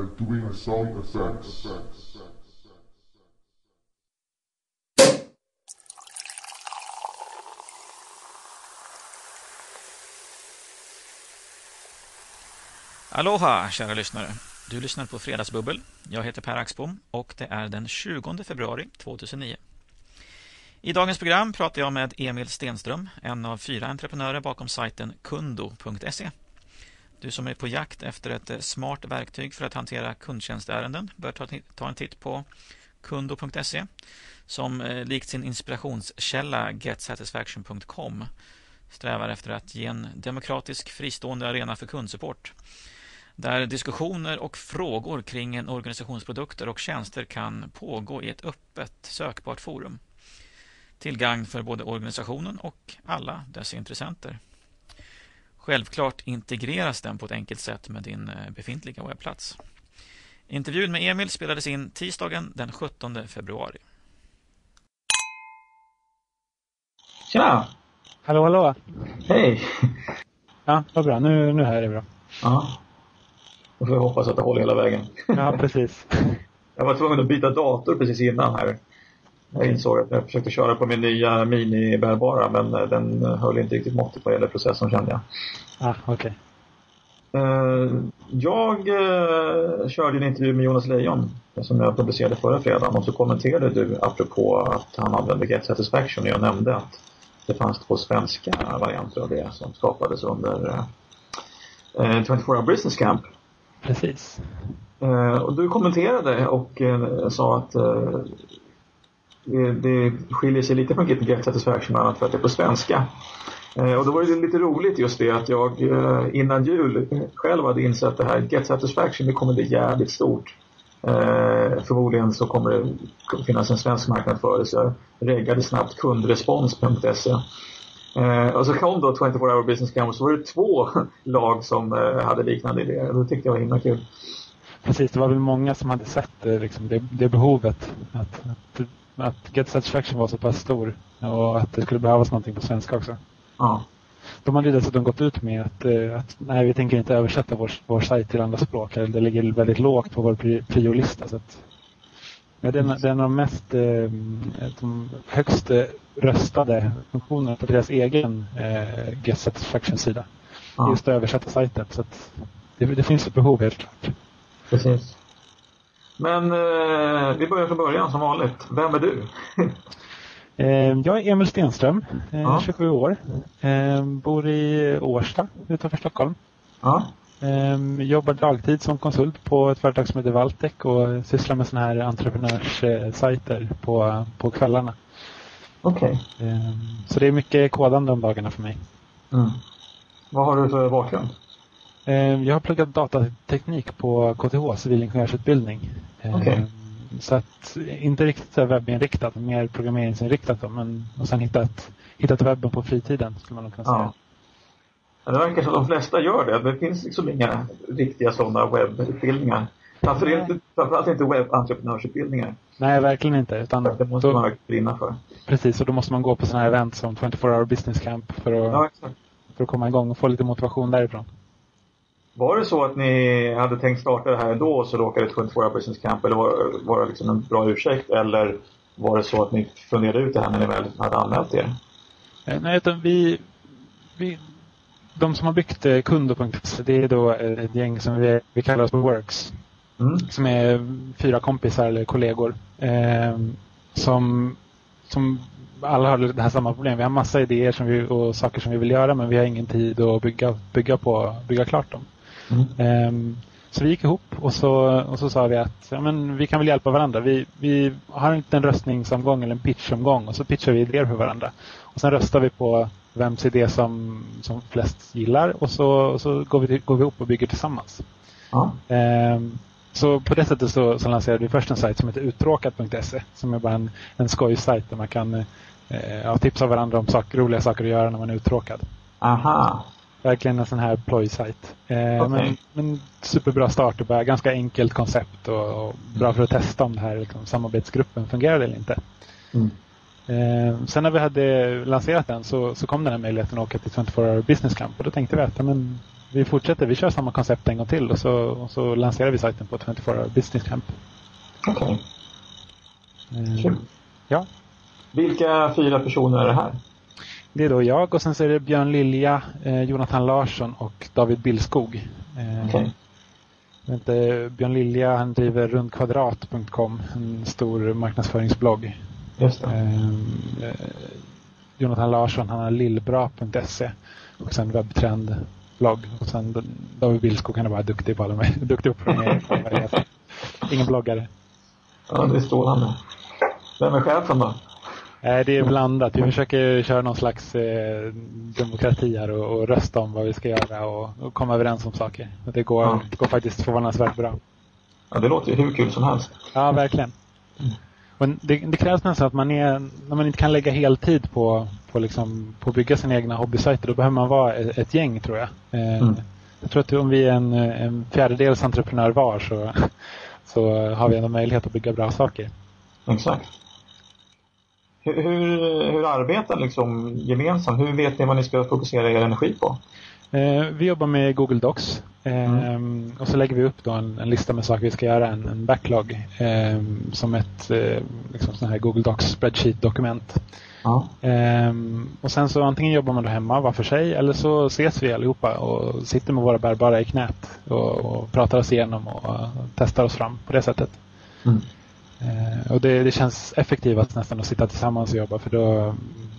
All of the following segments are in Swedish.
are doing sound effects. Aloha kära lyssnare! Du lyssnar på Fredagsbubbel. Jag heter Per Axbom och det är den 20 februari 2009. I dagens program pratar jag med Emil Stenström, en av fyra entreprenörer bakom sajten kundo.se. Du som är på jakt efter ett eh, smart verktyg för att hantera kundtjänstärenden bör ta en titt på kundo.se som eh, likt sin inspirationskälla getsatisfaction.com strävar efter att ge en demokratisk fristående arena för kundsupport där diskussioner och frågor kring en organisations produkter och tjänster kan pågå i ett öppet sökbart forum till gagn för både organisationen och alla dess intressenter. Självklart integreras den på ett enkelt sätt med din eh, befintliga webbplats. Intervjun med Emil spelades in tisdagen den 17 februari. Tjena! Hallå, hallå! Hej! Ja, vad bra. Nu, nu hör jag bra. Ja. Då får vi hoppas att det håller hela vägen. Ja, precis. Jag var tvungen att byta dator precis innan här. Jag insåg att jag försökte köra på min nya mini-bärbara men eh, den höll inte riktigt måttet vad gäller processorn kände jag. Ah, okej. Eh, Jag eh, körde en intervju med Jonas Lejon som jag publicerade förra fredagen och så kommenterade du apropå att han använde Get Satisfaction och jag nämnde att det fanns två svenska varianter av det som skapades under eh, 24 Hour Business Camp. Precis. Eh, och du kommenterade och eh, sa att eh, det, det skiljer sig lite från Get Satisfaction bland annat för att det är på svenska. Eh, och då var det lite roligt just det att jag eh, innan jul själv hade insett det här Get Satisfaction det kommer bli jävligt stort. Eh, förmodligen så kommer det finnas en svensk marknad för det så jag reggade snabbt kundrespons.se. Eh, och så kom då 24 Hour Business Camp och så var det två lag som eh, hade liknande idéer. Och det tyckte jag var himla kul. Precis, det var väl många som hade sett det, liksom, det, det behovet. Att, att, att Get Satisfaction var så pass stor och att det skulle behövas någonting på svenska också. Ja. De hade ju dessutom gått ut med att, eh, att nej, vi tänker inte översätta vår, vår sajt till andra språk. Det ligger väldigt lågt på vår pri- priolista. Så att, ja, det, är, en- det är en av de mest eh, de högst eh, röstade funktionerna på deras egen eh, Get Satisfaction-sida. Ja. Just att översätta sajten. Så att det, det finns ett behov helt klart. Precis. Men eh, vi börjar från början som vanligt. Vem är du? Eh, jag är Emil Stenström, eh, Ja. 27 år. Eh, bor i Årsta utanför Stockholm. ja. Jobbar dagtid som konsult på ett företag som heter Valtec och sysslar med sådana här entreprenörssajter på, på kvällarna. Okej. Eh, så det är mycket kodande om dagarna för mig. Mm. Vad har du för bakgrund? Eh, jag har pluggat datateknik på KTH, civilingenjörsutbildning. Eh, Okej. Så att inte riktigt så webbinriktat, mer programmeringsinriktat då, men och sen hittat, hittat webben på fritiden skulle man kunna säga. Ja. Det verkar som de flesta gör det. Det finns liksom inga riktiga sådana webbutbildningar. Framför inte, framförallt inte webbentreprenörsutbildningar. Nej, verkligen inte. Utan Det måste då, man brinna för. Precis, och då måste man gå på sådana här event som 24 hour business camp för att, Ja, för att komma igång och få lite motivation därifrån. Var det så att ni hade tänkt starta det här ändå och så råkade 24 Hour Business Camp eller var, var det liksom en bra ursäkt eller var det så att ni funderade ut det här när ni väl hade anmält er? Eh, Nej, utan vi, vi de som har byggt eh, kundo.se det är då eh, ett gäng som vi, vi kallar oss för Works. Mm. Som är fyra kompisar eller kollegor. Eh, som, som alla har det här samma problem. Vi har massa idéer som vi, och saker som vi vill göra men vi har ingen tid att bygga, bygga, på, bygga klart dem. Mm. Ehm, så vi gick ihop och så, och så sa vi att ja, men vi kan väl hjälpa varandra. Vi, vi har en liten röstningsomgång eller en pitchomgång och så pitchar vi idéer för varandra. Och sen röstar vi på vems idé som, som flest gillar och så, och så går, vi, går vi ihop och bygger tillsammans. Ja. Ehm, så på det sättet så, så lanserade vi först en sajt som heter uttråkat.se som är bara en, en skojsajt där man kan eh, ja, tipsa varandra om sak, roliga saker att göra när man är uttråkad. Aha. Verkligen en sån här plojsajt. Eh, Okej. men, men superbra start och bara ganska enkelt koncept och, och bra för att testa om det här liksom, samarbetsgruppen fungerade eller inte. Mm. Eh, sen när vi hade lanserat den så, så kom den här möjligheten att åka till 24 Hour Business Camp och då tänkte vi att ja, men, vi fortsätter. Vi kör samma koncept en gång till och så, och så lanserar vi sajten på 24 Hour Business Camp. Okej, Eh, kul. Ja, Vilka fyra personer är det här? Det är då jag och sen så är det Björn Lilja, eh, Jonathan Larsson och David Billskog. Eh, vet inte, Björn Lilja han driver rundkvadrat.com, en stor marknadsföringsblogg. Just. Ehm, eh, Jonathan Larsson han har lillbra.se och sen webbtrendblogg. Och sen David Billskog han är bara duktig på alla med, duktig på. Ingen bloggare. Ja, det är strålande. Vem är chefen då? Nej, det är blandat. Vi försöker köra någon slags eh, demokrati här och, och rösta om vad vi ska göra och, och komma överens om saker. Det, går, Ja. går faktiskt förvånansvärt bra. Ja, det låter ju hur kul som helst. Ja, verkligen. Och det, det krävs nästan att man är, när man inte kan lägga heltid på, på, liksom, på att bygga sina egna hobbysajter, då behöver man vara ett, ett gäng tror jag. Eh, Mm. Jag tror att om vi är en, en fjärdedels entreprenör var så, så har vi ändå möjlighet att bygga bra saker. Exakt. Hur, hur, hur arbetar ni liksom gemensamt? Hur vet ni vad ni ska fokusera er energi på? Eh, vi jobbar med Google Docs eh, Mm. och så lägger vi upp då en, en lista med saker vi ska göra, en, en backlog eh, som ett eh, liksom sån här Google Docs spreadsheet-dokument. Ehm, och sen så antingen jobbar man då hemma var för sig eller så ses vi allihopa och sitter med våra bärbara i knät och, och pratar oss igenom och eh, testar oss fram på det sättet. Mm. Eh, och det, det känns effektivast nästan att sitta tillsammans och jobba för då,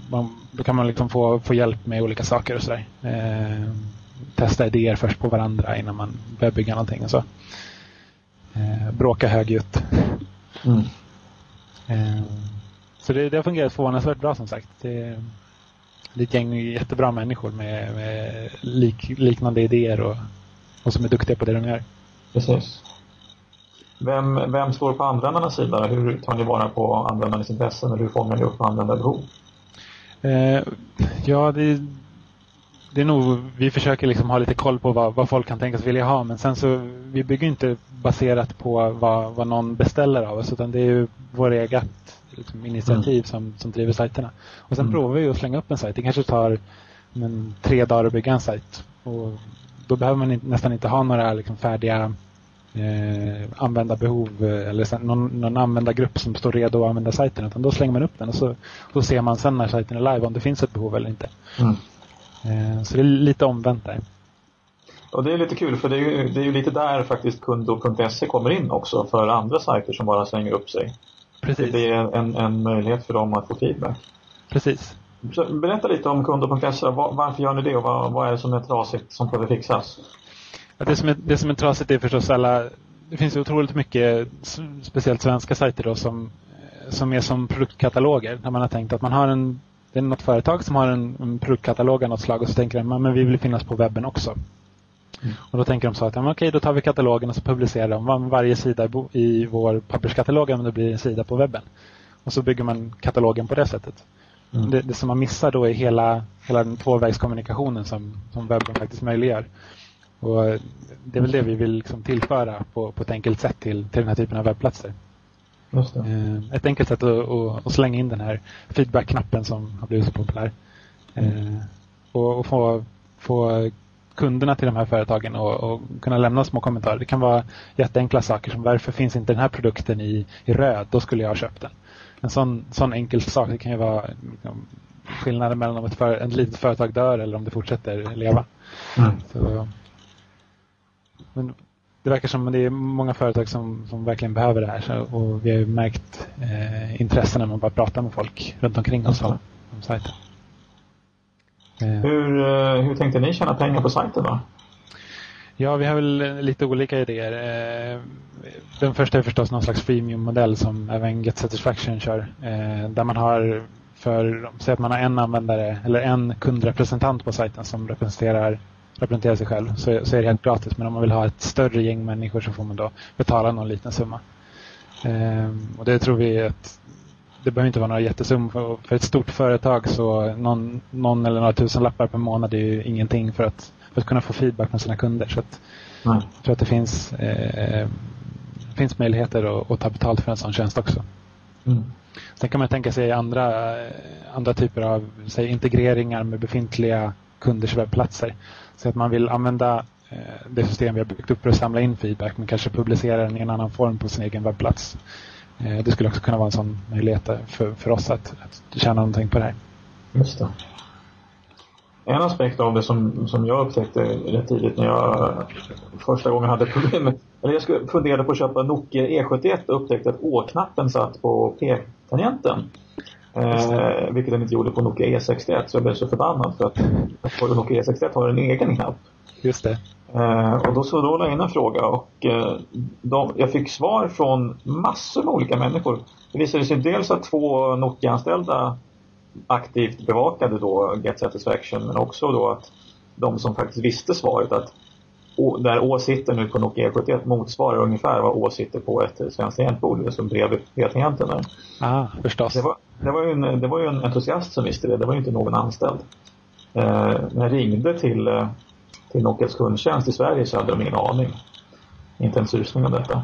man, då kan man liksom få, få hjälp med olika saker och sådär. Eh, testa idéer först på varandra innan man börjar bygga någonting och så. Eh, bråka högljutt. Mm. Eh, Så det, det har fungerat förvånansvärt bra som sagt. Det, det är ett gäng jättebra människor med, med lik, liknande idéer och, och som är duktiga på det de gör. Precis. Vem, vem står på användarnas sida? Hur tar ni vara på användarnas intressen eller hur fångar ni upp användarbehov? Eh, ja, det, det är nog, vi försöker liksom ha lite koll på vad, vad folk kan tänkas vilja ha men sen så, vi bygger inte baserat på vad, vad någon beställer av oss utan det är ju vår eget liksom, initiativ som, som driver sajterna. Och sen Mm. provar vi att slänga upp en sajt. Det kanske tar men, tre dagar att bygga en sajt. Och då behöver man nästan inte ha några liksom, färdiga eh, användarbehov eh, eller någon, någon användargrupp som står redo att använda sajten. Utan då slänger man upp den och så, så ser man sen när sajten är live om det finns ett behov eller inte. Mm. Eh, så det är lite omvänt där. Och det är lite kul för det är ju, det är ju lite där faktiskt kundo.se kommer in också för andra sajter som bara slänger upp sig. Precis. Det är en, en möjlighet för dem att få feedback. Precis. Så berätta lite om kundo.se. Var, varför gör ni det och vad, vad är det som är trasigt som behöver fixas? Det, som är, det som är trasigt är förstås alla... Det finns otroligt mycket, speciellt svenska sajter då, som, som är som produktkataloger. När man har tänkt att man har en... Det är något företag som har en, en produktkatalog av något slag och så tänker de "Men- men vi vill finnas på webben också. Mm. Och då tänker de så att ja, men okej, då tar vi katalogen och så publicerar de var- varje sida i vår papperskatalog men det blir en sida på webben. Och så bygger man katalogen på det sättet. Mm. Det, det som man missar då är hela, hela den tvåvägskommunikationen som, som webben faktiskt möjliggör. Och det är väl det vi vill liksom tillföra på, på ett enkelt sätt till, till den här typen av webbplatser. Eh, ett enkelt sätt att, att, att slänga in den här feedback-knappen som har blivit så populär. Eh, och, och få, få kunderna till de här företagen och, och kunna lämna små kommentarer. Det kan vara jätteenkla saker som varför finns inte den här produkten i, i röd? Då skulle jag ha köpt den. En sån, sån enkel sak. Det kan ju vara liksom, skillnaden mellan om ett, för, ett litet företag dör eller om det fortsätter leva. Mm. Så, men det verkar som att det är många företag som, som verkligen behöver det här. Så, och vi har ju märkt eh, intresse när man bara pratar med folk runt omkring oss om, om sajten. Eh, Hur, eh, hur tänkte ni tjäna pengar på sajten då? Ja, vi har väl lite olika idéer. Eh, Den första är förstås någon slags freemium-modell som även Get Satisfaction kör. eh, Där man har, för, säg att man har en användare eller en kundrepresentant på sajten som representerar, representerar sig själv så, så är det helt gratis. Men om man vill ha ett större gäng människor så får man då betala någon liten summa. Eh, Och det tror vi att det behöver inte vara några jättesummor. För, för ett stort företag så någon, någon eller några tusen lappar per månad är ju ingenting för att, för att kunna få feedback från sina kunder. Så att, Nej. jag tror att det finns, eh, finns möjligheter att, att ta betalt för en sån tjänst också. Mm. Sen kan man tänka sig andra, andra typer av säg, integreringar med befintliga kunders webbplatser. Så att man vill använda eh, det system vi har byggt upp för att samla in feedback men kanske publicera den i en annan form på sin egen webbplats. Eh, det skulle också kunna vara en sån möjlighet för, för oss att, att tjäna någonting på det här. Just det. En aspekt av det som, som jag upptäckte rätt tidigt när jag första gången hade problem med, eller jag skulle funderade på att köpa Nokia E71 och upptäckte att Å-knappen satt på P-tangenten. Eh, vilket den inte gjorde på Nokia E61 så jag blev så förbannad för att Nokia E61 har en egen knapp. Just det. Eh, och då så då la jag in en fråga och eh, de, jag fick svar från massor med olika människor. Det visade sig dels att två Nokia-anställda aktivt bevakade då Get Satisfaction men också då att de som faktiskt visste svaret att där Å sitter nu på Nokia E71 motsvarar ungefär vad Å sitter på ett svenskt tangentbord, alltså bredvid P-tangenten där. Ah, förstås. Det var, det, var ju en, det var ju en entusiast som visste det, det var ju inte någon anställd. Eh, när jag ringde till, eh, till Nokias kundtjänst i Sverige så hade de ingen aning. Inte en susning om detta.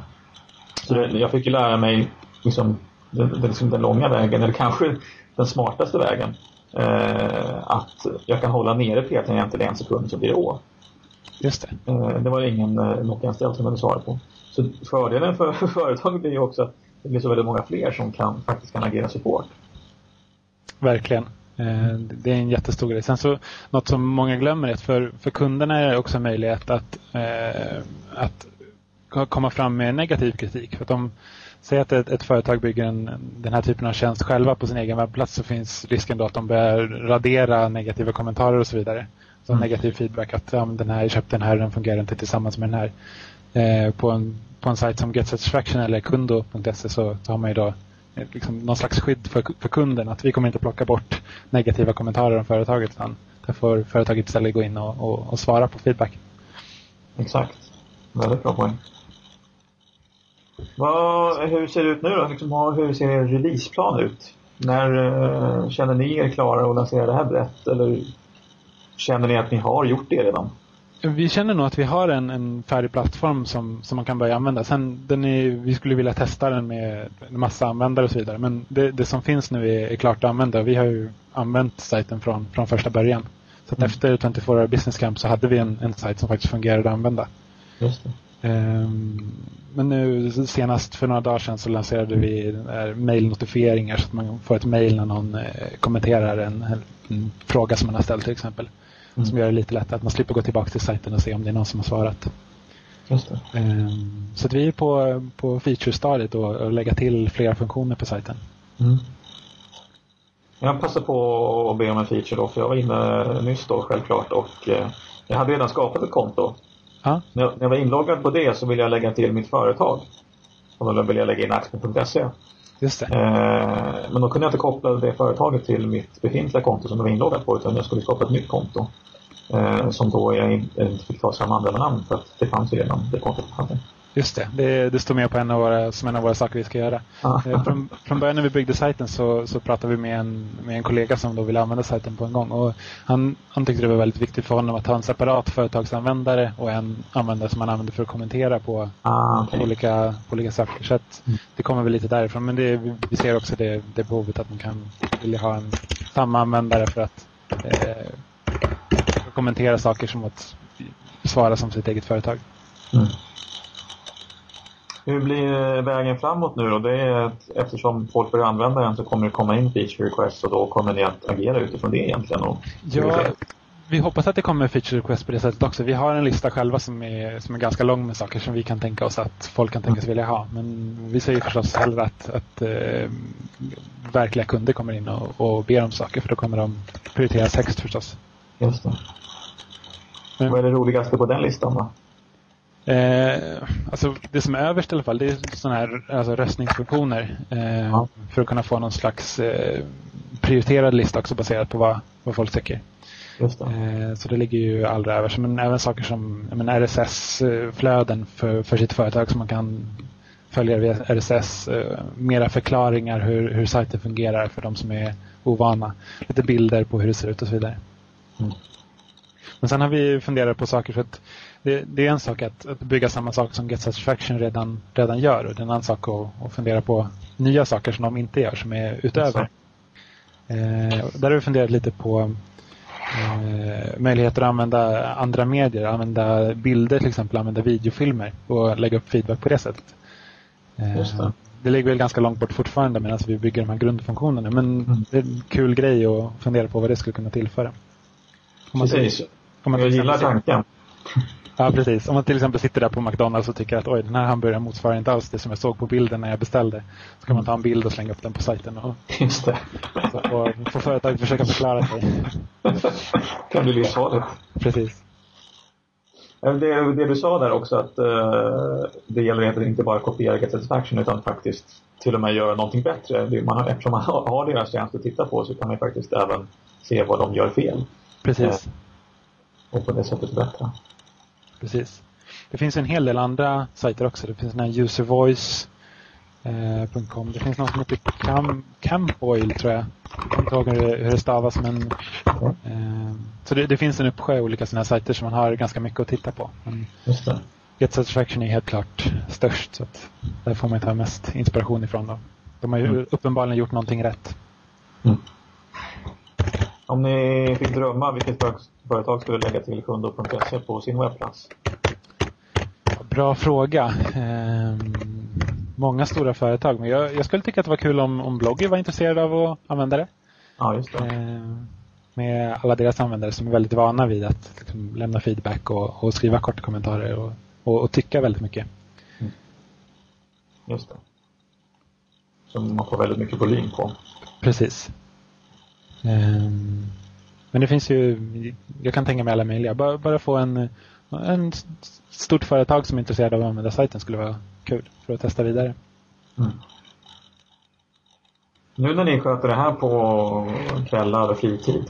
Så det, jag fick ju lära mig liksom, den, den, liksom den långa vägen, eller kanske den smartaste vägen. Eh, att jag kan hålla nere P-tangenten i en sekund så blir det Å. Just det. Eh, det var ingen eh, som hade svarat på. Så fördelen för företaget blir ju också att det blir så väldigt många fler som kan, faktiskt kan agera support. Verkligen. Eh, det är en jättestor grej. Sen så, något som många glömmer är att för, för kunderna är det också en möjlighet att, eh, att komma fram med negativ kritik. För att om, säg att ett, ett, företag bygger en, den här typen av tjänst själva på sin egen webbplats så finns risken då att de börjar radera negativa kommentarer och så vidare. Så mm. negativ feedback att ja, den här, jag köpte den här den fungerar inte tillsammans med den här. Eh, på, en, på en sajt som Get Satisfaction eller kundo.se så, så har man ju då eh, liksom någon slags skydd för, för kunden. Att vi kommer inte plocka bort negativa kommentarer om företaget utan där får företaget istället gå in och, och, och svara på feedback. Exakt. Väldigt bra poäng. Vad, hur ser det ut nu då? Liksom, hur ser er releaseplan ut? När uh, känner ni er klara att lansera det här brett? Eller känner ni att ni har gjort det redan? Vi känner nog att vi har en, en färdig plattform som, som man kan börja använda. Sen den är, vi skulle vilja testa den med en massa användare och så vidare. Men det, det som finns nu är, är klart att använda. Vi har ju använt sajten från, från första början. Så att mm. efter 24 Hour Business Camp så hade vi en, en sajt som faktiskt fungerade att använda. Just det. Um, men nu senast för några dagar sedan så lanserade vi mailnotifieringar så att man får ett mail när någon eh, kommenterar en, en, fråga som man har ställt till exempel. Mm. Som gör det lite lättare att man slipper gå tillbaka till sajten och se om det är någon som har svarat. Just det. Um, så att vi är på, på feature-stadiet och, och lägga till flera funktioner på sajten. Mm. Jag passar på att be om en feature då, för jag var inne nyss då självklart och eh, jag hade redan skapat ett konto Ja. När, jag, när jag var inloggad på det så vill jag lägga till mitt företag. Och då vill jag lägga in axel.se. Just. Eh, men då kunde jag inte koppla det företaget till mitt befintliga konto som jag var inloggad på utan jag skulle skapa ett nytt konto. Eh, som då jag inte fick ta samma användarnamn för att det fanns redan det kontot jag hade. Just det, det, det står med på en av våra, som en av våra saker vi ska göra. Ah. Från, från början när vi byggde sajten så, så pratade vi med en, med en kollega som då ville använda sajten på en gång. Och han, han tyckte det var väldigt viktigt för honom att ha en separat företagsanvändare och en användare som han använder för att kommentera på, ah, okay. på olika, på olika saker. Så mm. det kommer väl lite därifrån. Men det, vi ser också det, det behovet att man kan vilja ha en samma användare för att eh, kommentera saker som att svara som sitt eget företag. Mm. Hur blir vägen framåt nu då? Det är att eftersom folk börjar använda den så kommer det komma in feature requests och då kommer ni att agera utifrån det egentligen? Och ja, vi hoppas att det kommer feature requests på det sättet också. Vi har en lista själva som är, som är ganska lång med saker som vi kan tänka oss att folk kan tänka sig vilja ha. Men vi säger förstås hellre att, att äh, verkliga kunder kommer in och, och ber om saker för då kommer de prioriteras högst förstås. Just det. Men, Vad är det roligaste på den listan då? Eh, alltså det som är överst i alla fall det är sådana här alltså röstningsfunktioner. Eh, ja. För att kunna få någon slags eh, prioriterad lista också baserat på vad, vad folk tycker. Det. Eh, så det ligger ju allra överst. Men även saker som RSS-flöden för, för sitt företag som man kan följa via RSS. Eh, mera förklaringar hur, hur sajten fungerar för de som är ovana. Lite bilder på hur det ser ut och så vidare. Mm. Men sen har vi funderat på saker för att det, det, är en sak att, att, bygga samma sak som Get Satisfaction redan, redan gör och det är en annan sak att, att fundera på nya saker som de inte gör som är utöver. Eh, där har vi funderat lite på eh, möjligheter att använda andra medier, använda bilder till exempel, använda videofilmer och lägga upp feedback på det sättet. Eh, det. det ligger väl ganska långt bort fortfarande medan vi bygger de här grundfunktionerna. Men Mm. det är en kul grej att fundera på vad det skulle kunna tillföra. Om man, Precis. om man Jag gillar tanken. Ja, precis. Om man till exempel sitter där på McDonalds och tycker att oj, den här hamburgaren motsvarar inte alls det som jag såg på bilden när jag beställde. Så kan man ta en bild och slänga upp den på sajten och Just det. så får, får företag försöka förklara sig. kan bli livsfarligt. Precis. Ja, Det, det du sa där också att eh, det gäller egentligen inte bara att kopiera Get Satisfaction utan faktiskt till och med göra någonting bättre. Det, man, har- eftersom man har, har deras tjänst att titta på så kan man faktiskt även se vad de gör fel Precis. och på det sättet förbättra. Precis. Det finns en hel del andra sajter också. Det finns den här uservoice.com. Det finns något som heter Cam, Campoil tror jag. Jag kommer inte ihåg hur det, hur det stavas men eh, Så det, det finns en uppsjö olika sådana här sajter som man har ganska mycket att titta på. Men Just det. Get Satisfaction är helt klart störst så att där får man ta mest inspiration ifrån. Då. De har ju Mm. uppenbarligen gjort någonting rätt. Om ni fick drömma vilket företag- skulle lägga till kundo.se på sin webbplats? Bra fråga. Ehm, många stora företag. Men jag, jag skulle tycka att det var kul om, om Blogger var intresserade av att använda det. Ja, just det. Ehm, med alla deras användare som är väldigt vana vid att liksom, lämna feedback och, och skriva korta kommentarer och, och, och tycka väldigt mycket. Just det. Som man får väldigt mycket volym på. Precis. Ehm, men det finns ju, jag kan tänka mig alla möjliga. Bara, bara få en, en stort företag som är intresserad av att använda sajten skulle vara kul för att testa vidare. Mm. Nu när ni sköter det här på kvällar och fritid,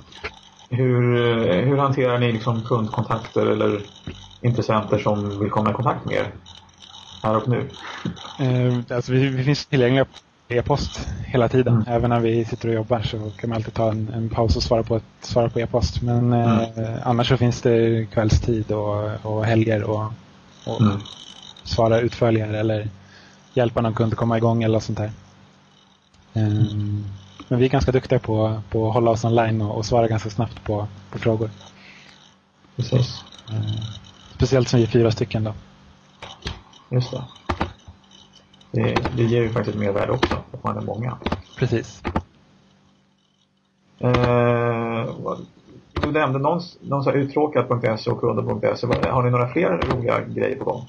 hur, hur hanterar ni liksom kundkontakter eller intressenter som vill komma i kontakt med er? Här och nu? Eh, alltså vi, vi finns tillgängliga e-post hela tiden. Mm. Även när vi sitter och jobbar så kan man alltid ta en, en paus och svara på, ett, svara på e-post. Men eh, annars så finns det kvällstid och, och helger och, och Mm. svara utförligare eller hjälpa någon kund att komma igång eller sånt där. Ehm, men vi är ganska duktiga på, på att hålla oss online och, och svara ganska snabbt på, på frågor. Precis. Ehm, speciellt som vi är fyra stycken då. Just det. Det. Det ger ju faktiskt mervärde också, att man är många. Precis. Eh, du nämnde någon, någon så här uttråkad.se och kunder.se. Har ni några fler roliga grejer på gång?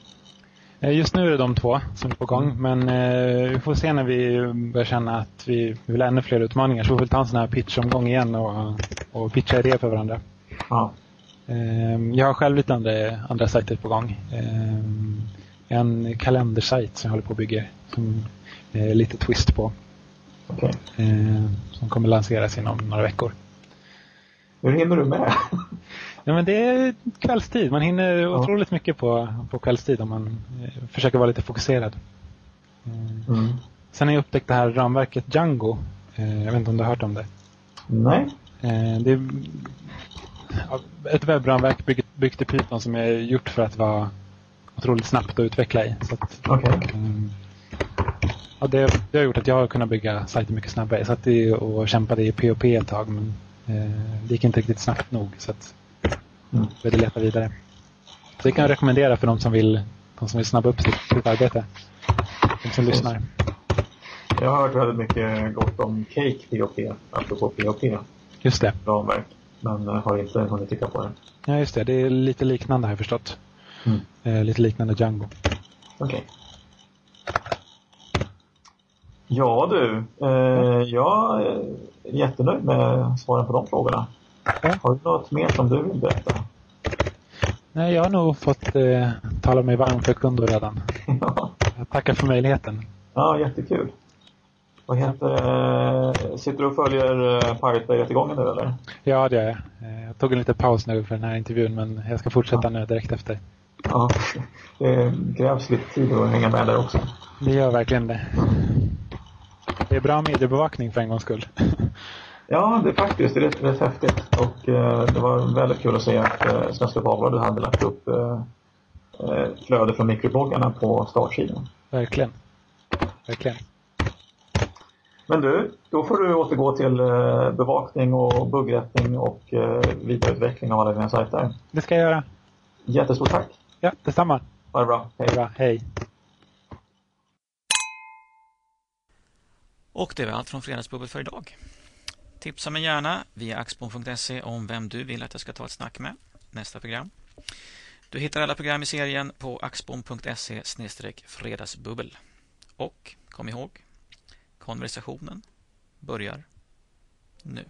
Eh, Just nu är det de två som är på gång, men eh, vi får se när vi börjar känna att vi vill ha ännu fler utmaningar. Så vi får väl ta en sån här pitchomgång igen och, och pitcha idéer för varandra. Ja. Eh, jag har själv lite andra, andra sajter på gång. Eh, en kalendersajt som jag håller på att bygga, som är lite twist på. Okej. Eh, som kommer lanseras inom några veckor. Hur hinner du med? Ja, men det är kvällstid. Man hinner otroligt mycket på, på kvällstid om man eh, försöker vara lite fokuserad. Eh, Mm. Sen har jag upptäckt det här ramverket Django. Eh, Jag vet inte om du har hört om det. Nej. Eh, Det är ja, ett webbramverk byggt, byggt i Python som är gjort för att vara otroligt snabbt att utveckla i. Så att, Okej. mm, ja, det, det har gjort att jag har kunnat bygga sajter mycket snabbare. Jag satt i och kämpade i POP ett tag men eh, det gick inte riktigt snabbt nog. Så att Mm. jag ville leta vidare. Så det kan jag rekommendera för de som vill, de som vill snabba upp sitt, sitt arbete. De som lyssnar. Jag har hört väldigt mycket gott om Cake POP, apropå POP, Just det. ramverk. Men eh, har inte hunnit titta på det. Ja, just det. Det är lite liknande har jag förstått. Mm. Eh, lite liknande Django. Okej. Ja du, eh, jag är jättenöjd med svaren på de frågorna. Ja. Har du något mer som du vill berätta? Nej, jag har nog fått eh, tala mig varm för Kundo redan. ja. Jag tackar för möjligheten. ja, jättekul. Vad heter eh, Sitter du och följer eh, Pirate Bay-rättegången nu eller? Ja, det gör jag. Eh, Jag tog en liten paus nu för den här intervjun men jag ska fortsätta nu direkt efter. Ja, det krävs lite tid att hänga med där också. Det gör verkligen det. Det är bra mediebevakning för en gångs skull. Ja, det är faktiskt det är rätt, rätt häftigt. Och eh, det var väldigt kul att se att eh, Svenska Dagbladet hade lagt upp eh, eh, flöde från mikrobloggarna på startsidan. verkligen. Verkligen. Men du, då får du återgå till eh, bevakning och buggrättning och eh, vidareutveckling av alla dina sajter. Det ska jag göra. Jättestort tack. Ja, detsamma. Ha det bra. Hej. Bra, hej. Och det var allt från Fredagsbubbel för idag. Tipsa mig gärna via axbom.se om vem du vill att jag ska ta ett snack med nästa program. Du hittar alla program i serien på axbom.se fredagsbubbel. Och kom ihåg, konversationen börjar nu.